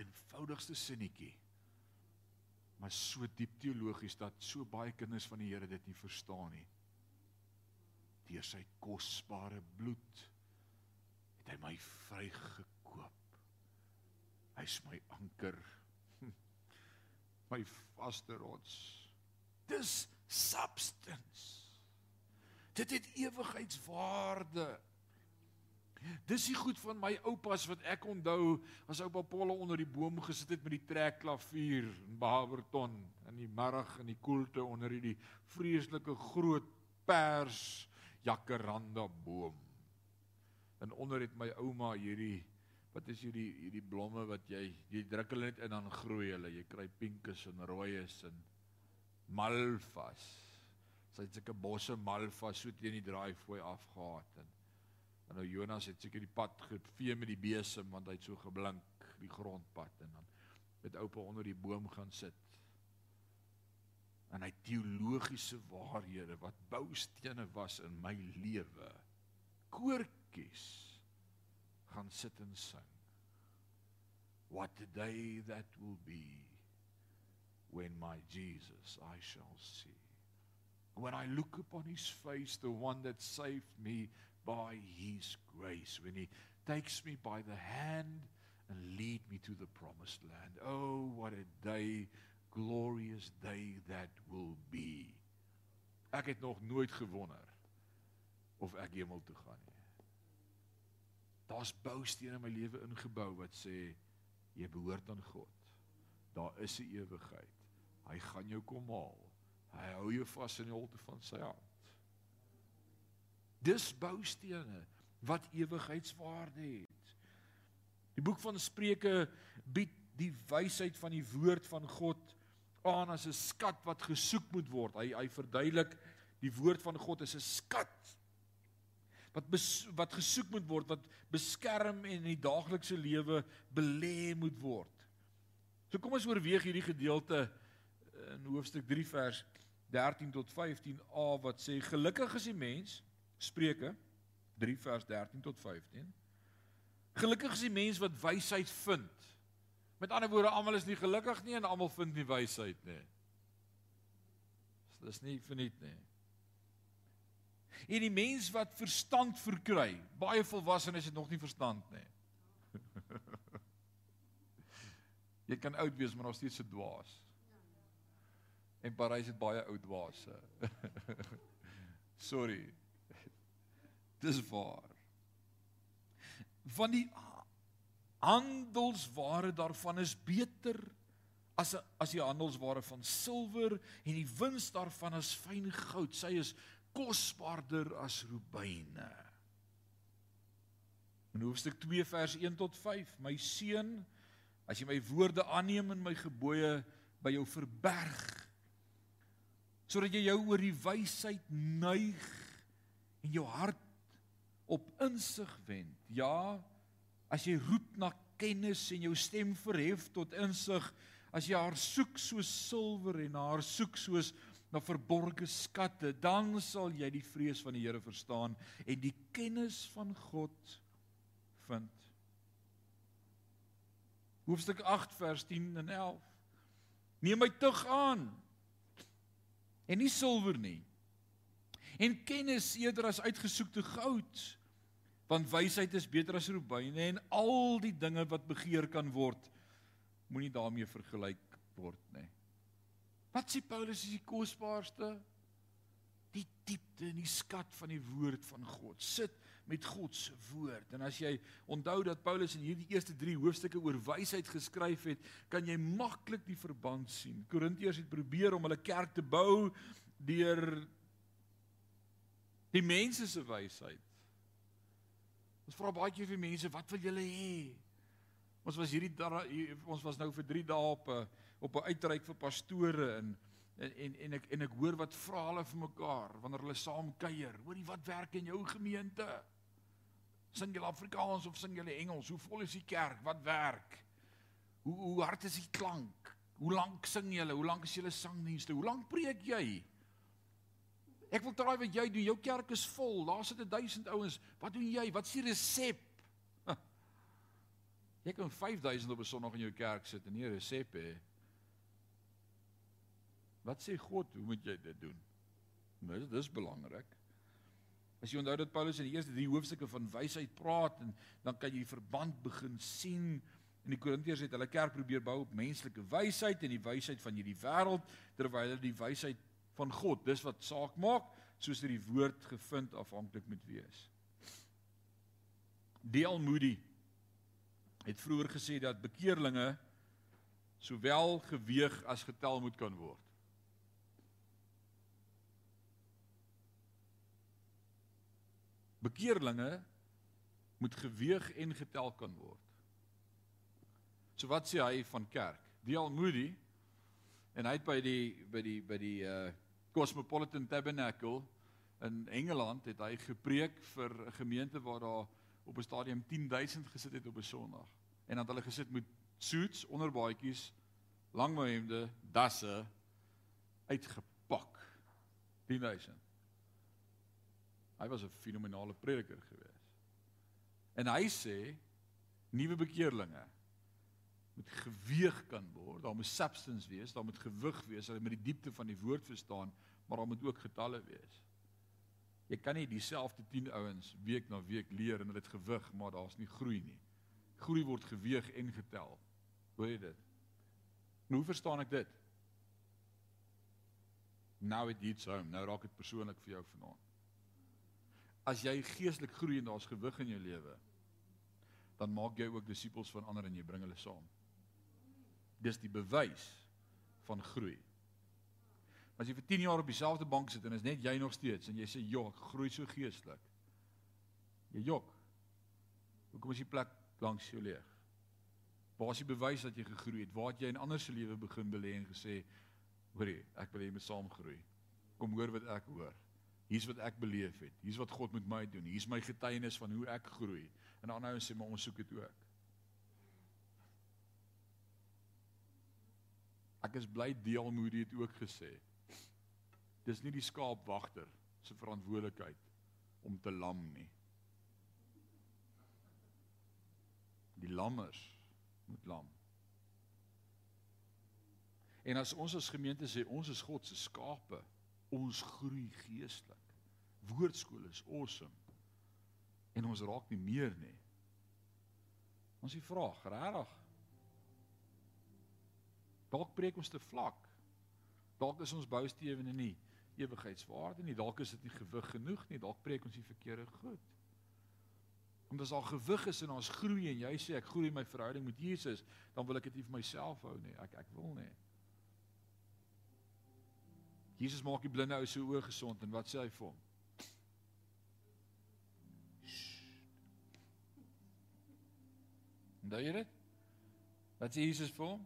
eenvoudigste sinnetjie. Maar so diep teologies dat so baie kinders van die Here dit nie verstaan nie. Deur sy kosbare bloed het hy my vrygekoop. Hy's my anker. My vaste rots. Dis substance. Dit het ewigheidswaarde. Dis die goed van my oupas wat ek onthou as oupa Paul onder die boom gesit het met die trekklavier in Baberton in die middag in die koelte onder hierdie vreeslike groot pers jacaranda boom. En onder het my ouma hierdie Wat is hierdie hierdie blomme wat jy jy druk hulle net in dan groei hulle. Jy kry pinkes en rooies en malvas. Sy het seker bosse malvas so teen die draaifooi afgehaat en en nou Jonas het seker die pad gevee met die besem want hy het so geblink die grondpad en dan met oupa onder die boom gaan sit. En hy teologiese waarhede wat boustene was in my lewe. Koortjies gaan sit en sing. What a day that will be when my Jesus I shall see. When I look upon his face, the one that saved me by his grace, when he takes me by the hand and lead me to the promised land. Oh, what a day, glorious day that will be. Ek het nog nooit gewonder of ek hemel toe gaan nie. Daar's boustene in my lewe ingebou wat sê jy behoort aan God. Daar is 'n ewigheid. Hy gaan jou kom haal. Hy hou jou vas in die holte van sy hand. Dis boustene wat ewigheidswaarde het. Die boek van Spreuke bied die wysheid van die woord van God aan as 'n skat wat gesoek moet word. Hy hy verduidelik die woord van God is 'n skat wat bes, wat gesoek moet word, wat beskerm en in die daaglikse lewe belê moet word. So kom ons oorweeg hierdie gedeelte in hoofstuk 3 vers 13 tot 15a wat sê gelukkig is die mens Spreuke 3 vers 13 tot 15. Gelukkig is die mens wat wysheid vind. Met ander woorde, almal is nie gelukkig nie en almal vind nie wysheid nie. Dis nie verniet nie en die mens wat verstand verkry. Baie volwassenes het nog nie verstand nie. Jy kan oud wees maar nog steeds 'n dwaas. En Parys het baie ou dwaase. Sorry. Dis waar. Van die handelsware daarvan is beter as as die handelsware van silwer en die wins daarvan is fyn goud. Sy is kosbaarder as rubyne. In hoofstuk 2 vers 1 tot 5, my seun, as jy my woorde aanneem en my gebooie by jou verberg, sodat jy jou oor die wysheid neig en jou hart op insig wend. Ja, as jy roep na kennis en jou stem verhef tot insig, as jy haar soek soos silwer en haar soek soos na verborgde skatte, dan sal jy die vrees van die Here verstaan en die kennis van God vind. Hoofstuk 8 vers 10 en 11. Neem my tug aan en nie silwer nie. En kennis eerder as uitgesoekte goud, want wysheid is beter as rubyne en al die dinge wat begeer kan word, moenie daarmee vergelyk word nie. Wat sê Paulus is die kosbaarste? Die diepte en die skat van die woord van God. Sit met God se woord. En as jy onthou dat Paulus in hierdie eerste 3 hoofstukke oor wysheid geskryf het, kan jy maklik die verband sien. Korintiërs het probeer om hulle kerk te bou deur die mense se wysheid. Ons vra baie keer vir mense, wat wil julle hê? Ons was hierdie ons was nou vir 3 dae op 'n op 'n uitreik vir pastore en en en en ek en ek hoor wat vra hulle vir mekaar wanneer hulle saam kuier. Hoorie wat werk in jou gemeente? Sing jy Afrikaans of sing jy Engels? Hoe vol is die kerk? Wat werk? Hoe hoe hard is die klank? Hoe lank sing julle? Hoe lank is julle sangdienste? Hoe lank preek jy? Ek wil traai wat jy doen. Jou kerk is vol. Daar sit 1000 ouens. Wat doen jy? Wat is die resep? Jy kan 5000 op 'n Sondag in jou kerk sit en nie 'n resep hê. Wat sê God, hoe moet jy dit doen? Dis dis belangrik. As jy onthou dat Paulus in die eerste 3 hoofstukke van wysheid praat en dan kan jy die verband begin sien. En die Korintiërs het hulle kerk probeer bou op menslike wysheid en die wysheid van hierdie wêreld terwyl hulle die wysheid van God, dis wat saak maak, soos dit die woord gevind afhanklik moet wees. Deel Moody het vroeër gesê dat bekeerlinge sowel geweeg as getel moet kan word. Bekeerlinge moet geweeg en getel kan word. So wat sê hy van kerk? D.L. Moody en hy het by die by die by die uh Cosmopolitan Tabernacle in Engeland het hy gepreek vir 'n gemeente waar daar op 'n stadium 10000 gesit het op 'n Sondag. En dan het hulle gesit met suits, onderbaadjies, langmouhemde, dasse uitgepak. 10000. Hy was 'n fenominale prediker geweest. En hy sê nuwe bekeerlinge moet geweeg kan word. Daar moet substance wees, daar moet gewig wees, hulle moet die diepte van die woord verstaan, maar daar moet ook getalle wees. Jy kan nie dieselfde 10 ouens week na week leer en hulle het gewig, maar daar's nie groei nie. Groei word geweeg en getel. Hoor jy dit? Nou hoe verstaan ek dit? Nou it hits home. Nou raak dit persoonlik vir jou vanaand. As jy geestelik groei en daar's gewig in jou lewe, dan maak jy ook disippels van ander en jy bring hulle saam. Dis die bewys van groei. As jy vir 10 jaar op dieselfde bank sit en is net jy nog steeds en jy sê, "Jo, ek groei so geestelik." Jy jok. Hoekom is die plek langs jou leeg? Waar is die bewys dat jy gegroei het? Waar het jy in ander se lewe begin belê en gesê, "Hoorie, ek wil jy moet saam groei." Kom hoor wat ek hoor. Hier's wat ek beleef het. Hier's wat God met my doen. Hier's my getuienis van hoe ek groei. En dan nou sê maar ons soek dit ook. Ek is bly deel Moody het ook gesê. Dis nie die skaapwagter se verantwoordelikheid om te lam nie. Die lammers moet lam. En as ons as gemeente sê ons is God se skape, ons groei geestelik. Woordskool is awesome. En ons raak nie meer nie. Ons die vraag, regtig? Dalk preek ons te vlak. Dalk is ons boustewene nie ewigheidswaarde nie. Dalk is dit nie gewig genoeg nie. Dalk preek ons die verkeerde goed. Omdat al gewig is en ons groei en jy sê ek groei my verhouding met Jesus, dan wil ek dit nie vir myself hou nie. Ek ek wil nie. Jesus maak die blinde ou se oë gesond en wat sê hy vir hom? Onthou jy dit? Wat sê Jesus vir hom?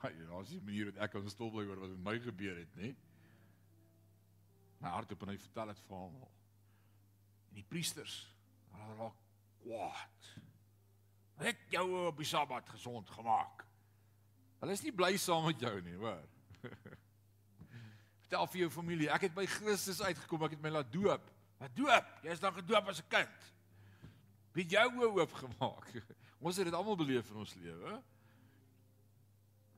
Daar's nie manier dat ek kan stil bly oor wat met my gebeur het, nê? My hart op en hy vertel dit vir hom. En die priesters, hulle raak kwaad. Ek jou op die Sabbat gesond gemaak. Hulle is nie bly saam met jou nie, hoor. Vertel vir jou familie, ek het by Christus uitgekom, ek het my laat doop. Wat doop? Jy is dan gedoop as 'n kind. Wie jou oop gemaak. Ons het dit almal beleef in ons lewe,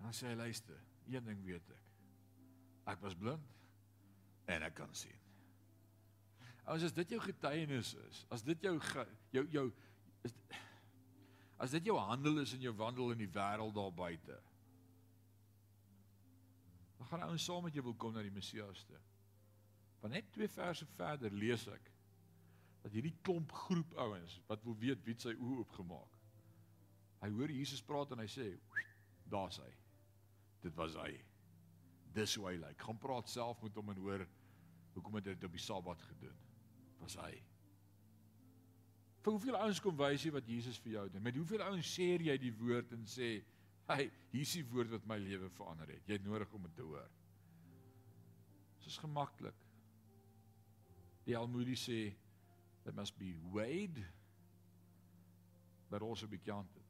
hè? Dan sê hy luister, een ding weet ek. Ek was blind en ek kan sien. As as dit jou getuienis is, as dit jou jou jou is as dit jou handel is in jou wandel in die wêreld daar buite. Dan gaan ouens saam met jou wil kom na die Messias toe. Want net twee verse verder lees ek dat hierdie klomp groep ouens wat wil weet wie sy oë oopgemaak. Hy hoor Jesus praat en hy sê, "Daar's hy." Dit was hy. Dis hoe hy lyk. Gaan praat self met hom en hoor hoekom het hy dit op die Sabbat gedoen. Was hy. Vir hoeveel ouens kom wys jy wat Jesus vir jou doen? Met hoeveel ouens sê jy die woord en sê, "Hey, hier is die woord wat my lewe verander het. Jy het nodig om dit te hoor." Dit is gemaklik. Die Almoedi sê, "It must be weighed but also be counted."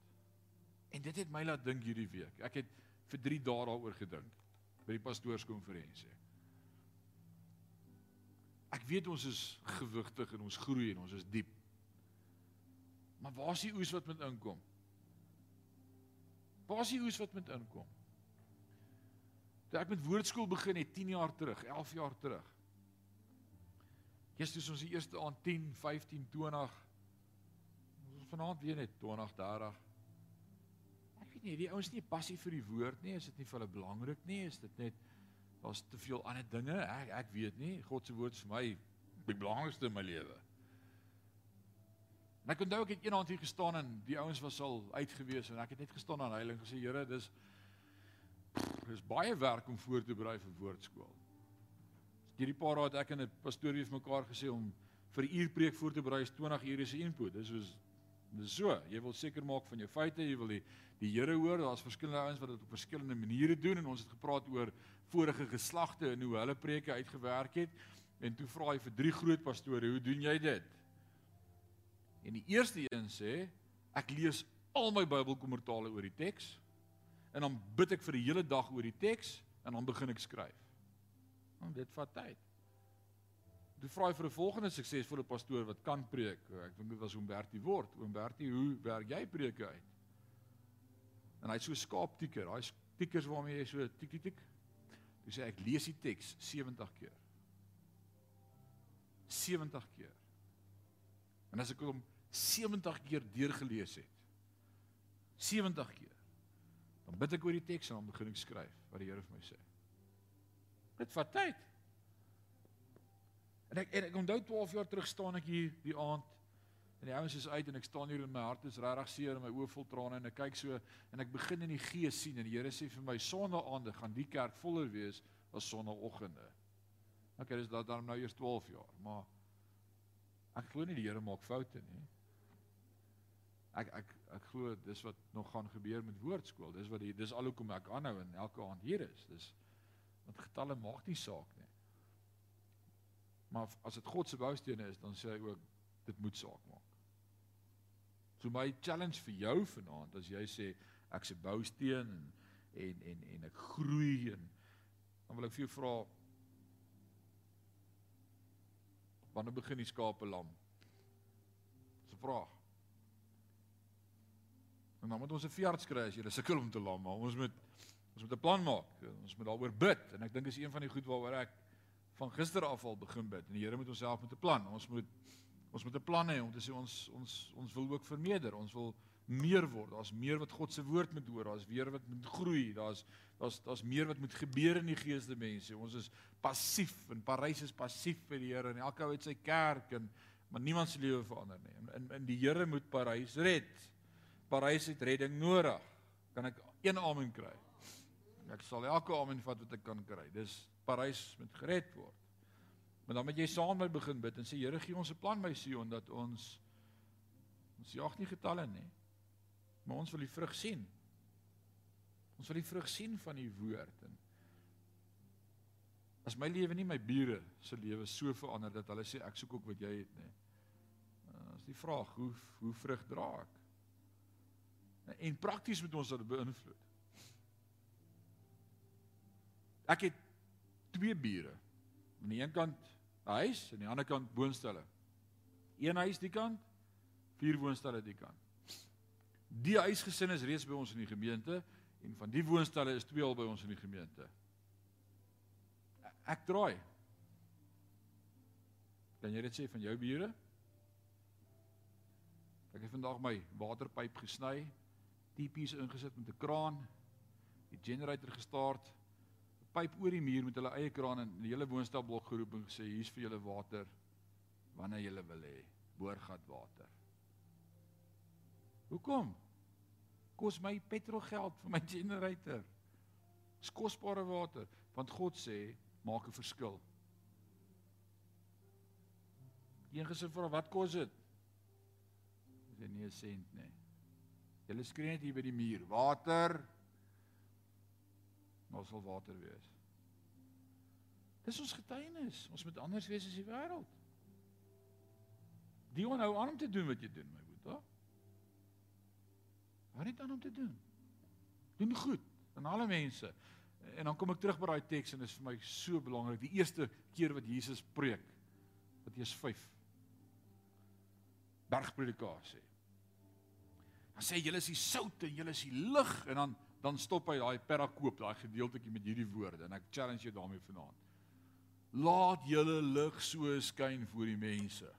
En dit het my laat dink hierdie week. Ek het vir 3 dae daaroor gedink by die pastoorskonferensie. Ek weet ons is gewigtig en ons groei en ons is diep. Maar waar is die oes wat met inkom? Waar is die oes wat met inkom? Toe ek met woordskool begin het 10 jaar terug, 11 jaar terug. Gister ons die eerste aand 10, 15, 20. Ons vanaand weer net 20, 30 nie, die ouens nie passie vir die woord nie, is dit nie vir hulle belangrik nie, is dit net daar's te veel ander dinge. Ek ek weet nie, God se woord is vir my die belangrikste in my lewe. En ek onthou ek het eendag hier gestaan en die ouens was al uitgewees en ek het net gestaan aan heiling gesê, Here, dis dis baie werk om voor te berei vir woordskool. Hierdie paar raad ek en 'n pastoor het mekaar gesê om vir 'n uur preek voor te berei is 20 ure se input. Dis soos Dis so, jy wil seker maak van jou feite, jy wil die die Here hoor. Daar's verskillende ouens wat dit op verskillende maniere doen en ons het gepraat oor vorige geslagte en hoe hulle preke uitgewerk het. En toe vra hy vir drie groot pastore, "Hoe doen jy dit?" En die eerste een sê, "Ek lees al my Bybelkommentare oor die teks en dan bid ek vir die hele dag oor die teks en dan begin ek skryf." Want dit vat tyd. Toe vra hy vir 'n volgende suksesvolle pastoor wat kan preek. Ek dink dit was Humbertie Word. Humbertie, hoe werk jy preke uit? En hy het so skaaptieker, daai tiekers waarmee jy so tik tik tik. Toe sê ek lees die teks 70 keer. 70 keer. En as ek hom 70 keer deurgelees het, 70 keer, dan bid ek oor die teks en dan begin ek skryf wat die Here vir my sê. Dit vat tyd. En ek en ek onthou 12 jaar terug staan ek hier die aand en die ouens is uit en ek staan hier en my hart is regtig seer en my oë vol trane en ek kyk so en ek begin in die gees sien en die Here sê vir my sonnaande gaan die kerk voller wees as sonnaoggende. Okay, dis dat dan nou eers 12 jaar, maar ek glo nie die Here maak foute nie. Ek ek ek glo dis wat nog gaan gebeur met woordskool. Dis wat die, dis al hoekom ek aanhou en elke aand hier is. Dis want getalle maak nie saak nie. Maar as dit God se boustene is, dan sê hy ook dit moet saak maak. So my challenge vir jou vanaand as jy sê ek se bousteen en en en en ek groei en dan wil ek vir jou vra wanneer begin die skape lam? Dis 'n vraag. En dan moet ons 'n veearts kry as jy sukkel om te lam, maar ons moet ons moet 'n plan maak. Ons moet daaroor bid en ek dink dis een van die goed waaroor ek van gister af al begin bid en die Here moet ons help met 'n plan. Ons moet ons moet 'n plan hê om te sê ons ons ons wil ook vermeerder. Ons wil meer word. Daar's meer wat God se woord moet hoor. Daar's weer wat moet groei. Daar's daar's daar's meer wat moet gebeur in die geeste mense. Ons is passief en Parys is passief vir die Here en elke ou het sy kerk en maar niemand se lewe verander nie. En in die Here moet Parys red. Parys het redding nodig. Kan ek een amen kry? Ek sal elke amen vat wat ek kan kry. Dis Parys moet gered word. Maar dan moet jy saam met begin bid en sê Here gee ons 'n plan my Sion dat ons ons jag nie getalle nie. Maar ons wil die vrug sien. Ons wil die vrug sien van u woord en as my lewe nie my bure se lewe so verander dat hulle sê ek soek ook wat jy het nie. Uh, is die vraag hoe hoe vrug dra ek? En prakties moet ons dit beïnvloed. Ek het twee bure. Aan die een kant 'n huis en aan die ander kant woonstelle. Een huis die kant, vier woonstelle die kant. Die huisgesin is reeds by ons in die gemeente en van die woonstelle is twee al by ons in die gemeente. Ek draai. Kan jy dit sê van jou bure? Ek het vandag my waterpyp gesny, tipies ingesit met 'n kraan, die generator gestart pyp oor die muur met hulle eie kraan en die hele woonstelblok geroep en gesê hier's vir julle water wanneer julle wil hê boorgat water. Hoekom? Kos my petrolgeld vir my generator. Dis kosbare water want God sê maak 'n verskil. Een gesin vra wat kos dit? Dis nie 'n sent nie. Julle skree net hier by die muur, water maar sal water wees. Dis ons getuienis. Ons moet anders wees as die wêreld. Die onhou aan om te doen wat jy doen, my boetie. Wat het aan om te doen? Doen goed aan alle mense. En dan kom ek terug by daai teks en dit is vir my so belangrik. Die eerste keer wat Jesus preek, Matteus 5. Bergpredikasie. Dan sê julle is die sout en julle is die lig en dan dan stop hy daai perakoop, daai gedeeltjie met hierdie woorde en ek challenge jou daarmee vanaand. Laat julle lig so skyn voor die mense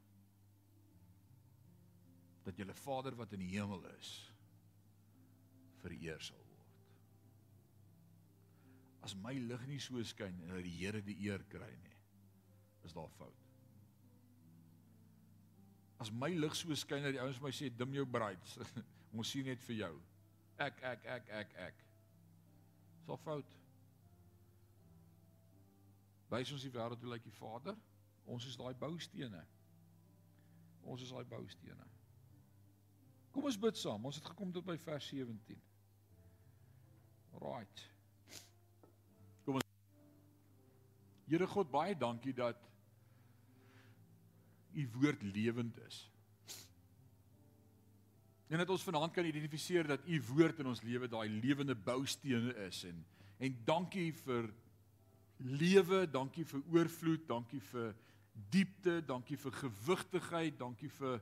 dat julle Vader wat in die hemel is vereer sal word. As my lig nie so skyn en dat die Here die eer kry nie, is daar fout. As my lig so skyn dat die ouens my sê dim jou brights, ons sien net vir jou ek ek ek ek ek. So fout. Wys ons die wêreld hoe lyk die Vader? Ons is daai boustene. Ons is daai boustene. Kom ons bid saam. Ons het gekom tot by vers 17. Right. Kom ons Here God, baie dankie dat u woord lewend is. En dat ons vanaand kan identifiseer dat u woord in ons lewe daai lewende boustene is en en dankie vir lewe, dankie vir oorvloed, dankie vir diepte, dankie vir gewigtigheid, dankie vir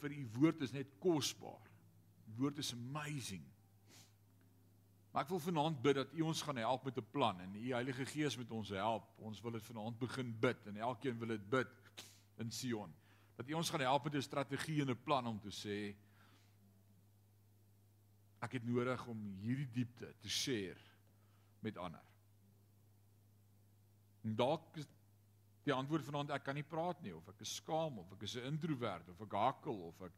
vir u woord is net kosbaar. Die woord is amazing. Maar ek wil vanaand bid dat u ons gaan help met 'n plan en u Heilige Gees met ons help. Ons wil dit vanaand begin bid en elkeen wil dit bid in Sion. Dat u ons gaan help met 'n strategie en 'n plan om te sê ek het nodig om hierdie diepte te share met ander. En dalk is die antwoord vanaand ek kan nie praat nie of ek is skaam of ek is 'n introwert of ek hakkel of ek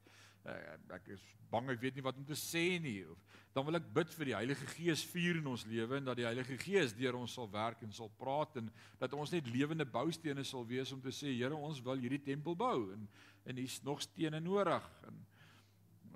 uh, ek is bang ek weet nie wat om te sê nie of dan wil ek bid vir die Heilige Gees vuur in ons lewe en dat die Heilige Gees deur ons sal werk en sal praat en dat ons net lewende boustene sal wees om te sê Here ons wil hierdie tempel bou en en hier's nog stene nodig en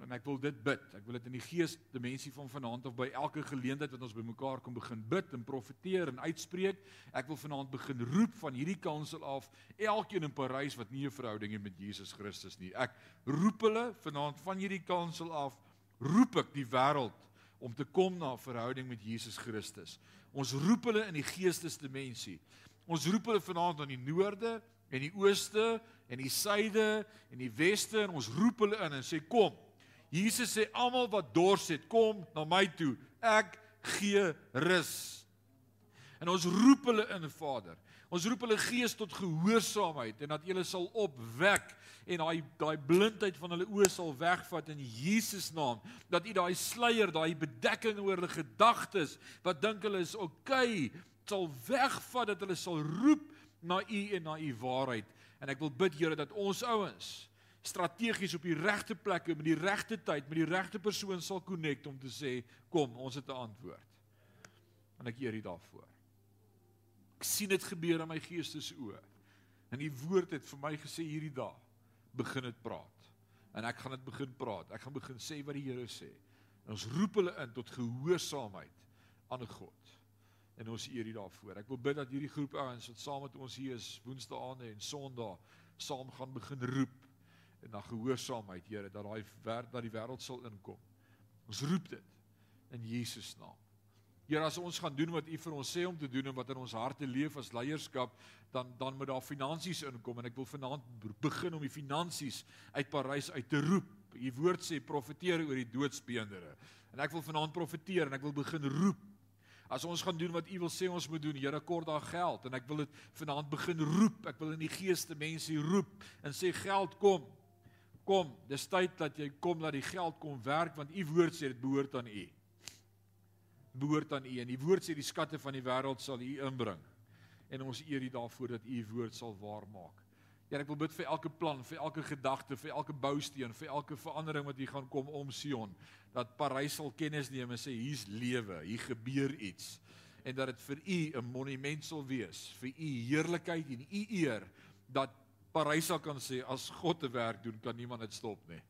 en ek wil dit bid. Ek wil dit in die gees dimensie van vanaand of by elke geleentheid wat ons bymekaar kom begin bid en profeteer en uitspreek. Ek wil vanaand begin roep van hierdie kansel af elkeen in Parys wat nie 'n verhouding het met Jesus Christus nie. Ek roep hulle vanaand van hierdie kansel af roep ek die wêreld om te kom na 'n verhouding met Jesus Christus. Ons roep hulle in die geestesdimensie. Ons roep hulle vanaand aan die noorde en die ooste en die suide en die weste en ons roep hulle in en sê kom Jesus sê almal wat dors het, kom na my toe. Ek gee rus. En ons roep hulle in, Vader. Ons roep hulle gees tot gehoorsaamheid en dat hulle sal opwek en daai daai blindheid van hulle oë sal wegvat in Jesus naam. Dat U daai sluier, daai bedekking oor hulle gedagtes wat dink hulle is oukei, okay, sal wegvat dat hulle sal roep na U en na U waarheid. En ek wil bid Here dat ons ouens strategies op die regte plekke met die regte tyd met die regte persoon sal connect om te sê kom ons het 'n antwoord. En ek eer U daarvoor. Ek sien dit gebeur in my geestes oë. En die woord het vir my gesê hierdie dag begin dit praat. En ek gaan dit begin praat. Ek gaan begin sê wat die Here sê. En ons roep hulle in tot gehoorsaamheid aan God. En ons eer U daarvoor. Ek wil bid dat hierdie groep ouens wat saam met ons hier is Woensdae en Sondae saam gaan begin roep en na gehoorsaamheid, Here, dat daai werk dat die wêreld sal inkom. Ons roep dit in Jesus naam. Here, as ons gaan doen wat U vir ons sê om te doen en wat in ons harte leef as leierskap, dan dan moet daar finansies inkom en ek wil vanaand begin om die finansies uit Parys uit te roep. U woord sê profeteer oor die doodsbeendere. En ek wil vanaand profeteer en ek wil begin roep As ons gaan doen wat U wil sê ons moet doen, Here, kort daar geld en ek wil dit vanaand begin roep. Ek wil in die geeste mense roep en sê geld kom. Kom, dis tyd dat jy kom dat die geld kom werk want u woord sê dit behoort aan u. Behoort aan u en die woord sê die skatte van die wêreld sal u inbring. En ons eer u daarvoor dat u woord sal waar maak. Ja, ek wil bid vir elke plan, vir elke gedagte, vir elke bousteen, vir elke verandering wat hier gaan kom om Sion, dat Parys sal kennis neem en sê hier's lewe, hier gebeur iets en dat dit vir u 'n monument sal wees vir u heerlikheid en u eer dat Parysa kan sê as God te werk doen, kan niemand dit stop nie.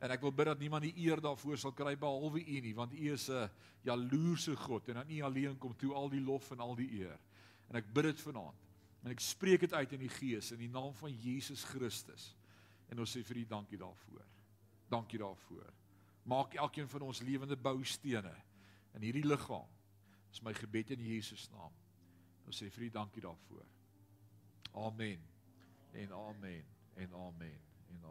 En ek wil bid dat niemand die eer daarvoor sal kry behalwe U nie, want U is 'n jaloerse God en aan U alleen kom toe al die lof en al die eer. En ek bid dit vanaand. En ek spreek dit uit in die Gees in die naam van Jesus Christus. En ons sê vir U dankie daarvoor. Dankie daarvoor. Maak elkeen van ons lewende boustene in hierdie liggaam. Dis my gebed in Jesus naam. Ons sê vir U dankie daarvoor. Amen en amen. En amen. En amen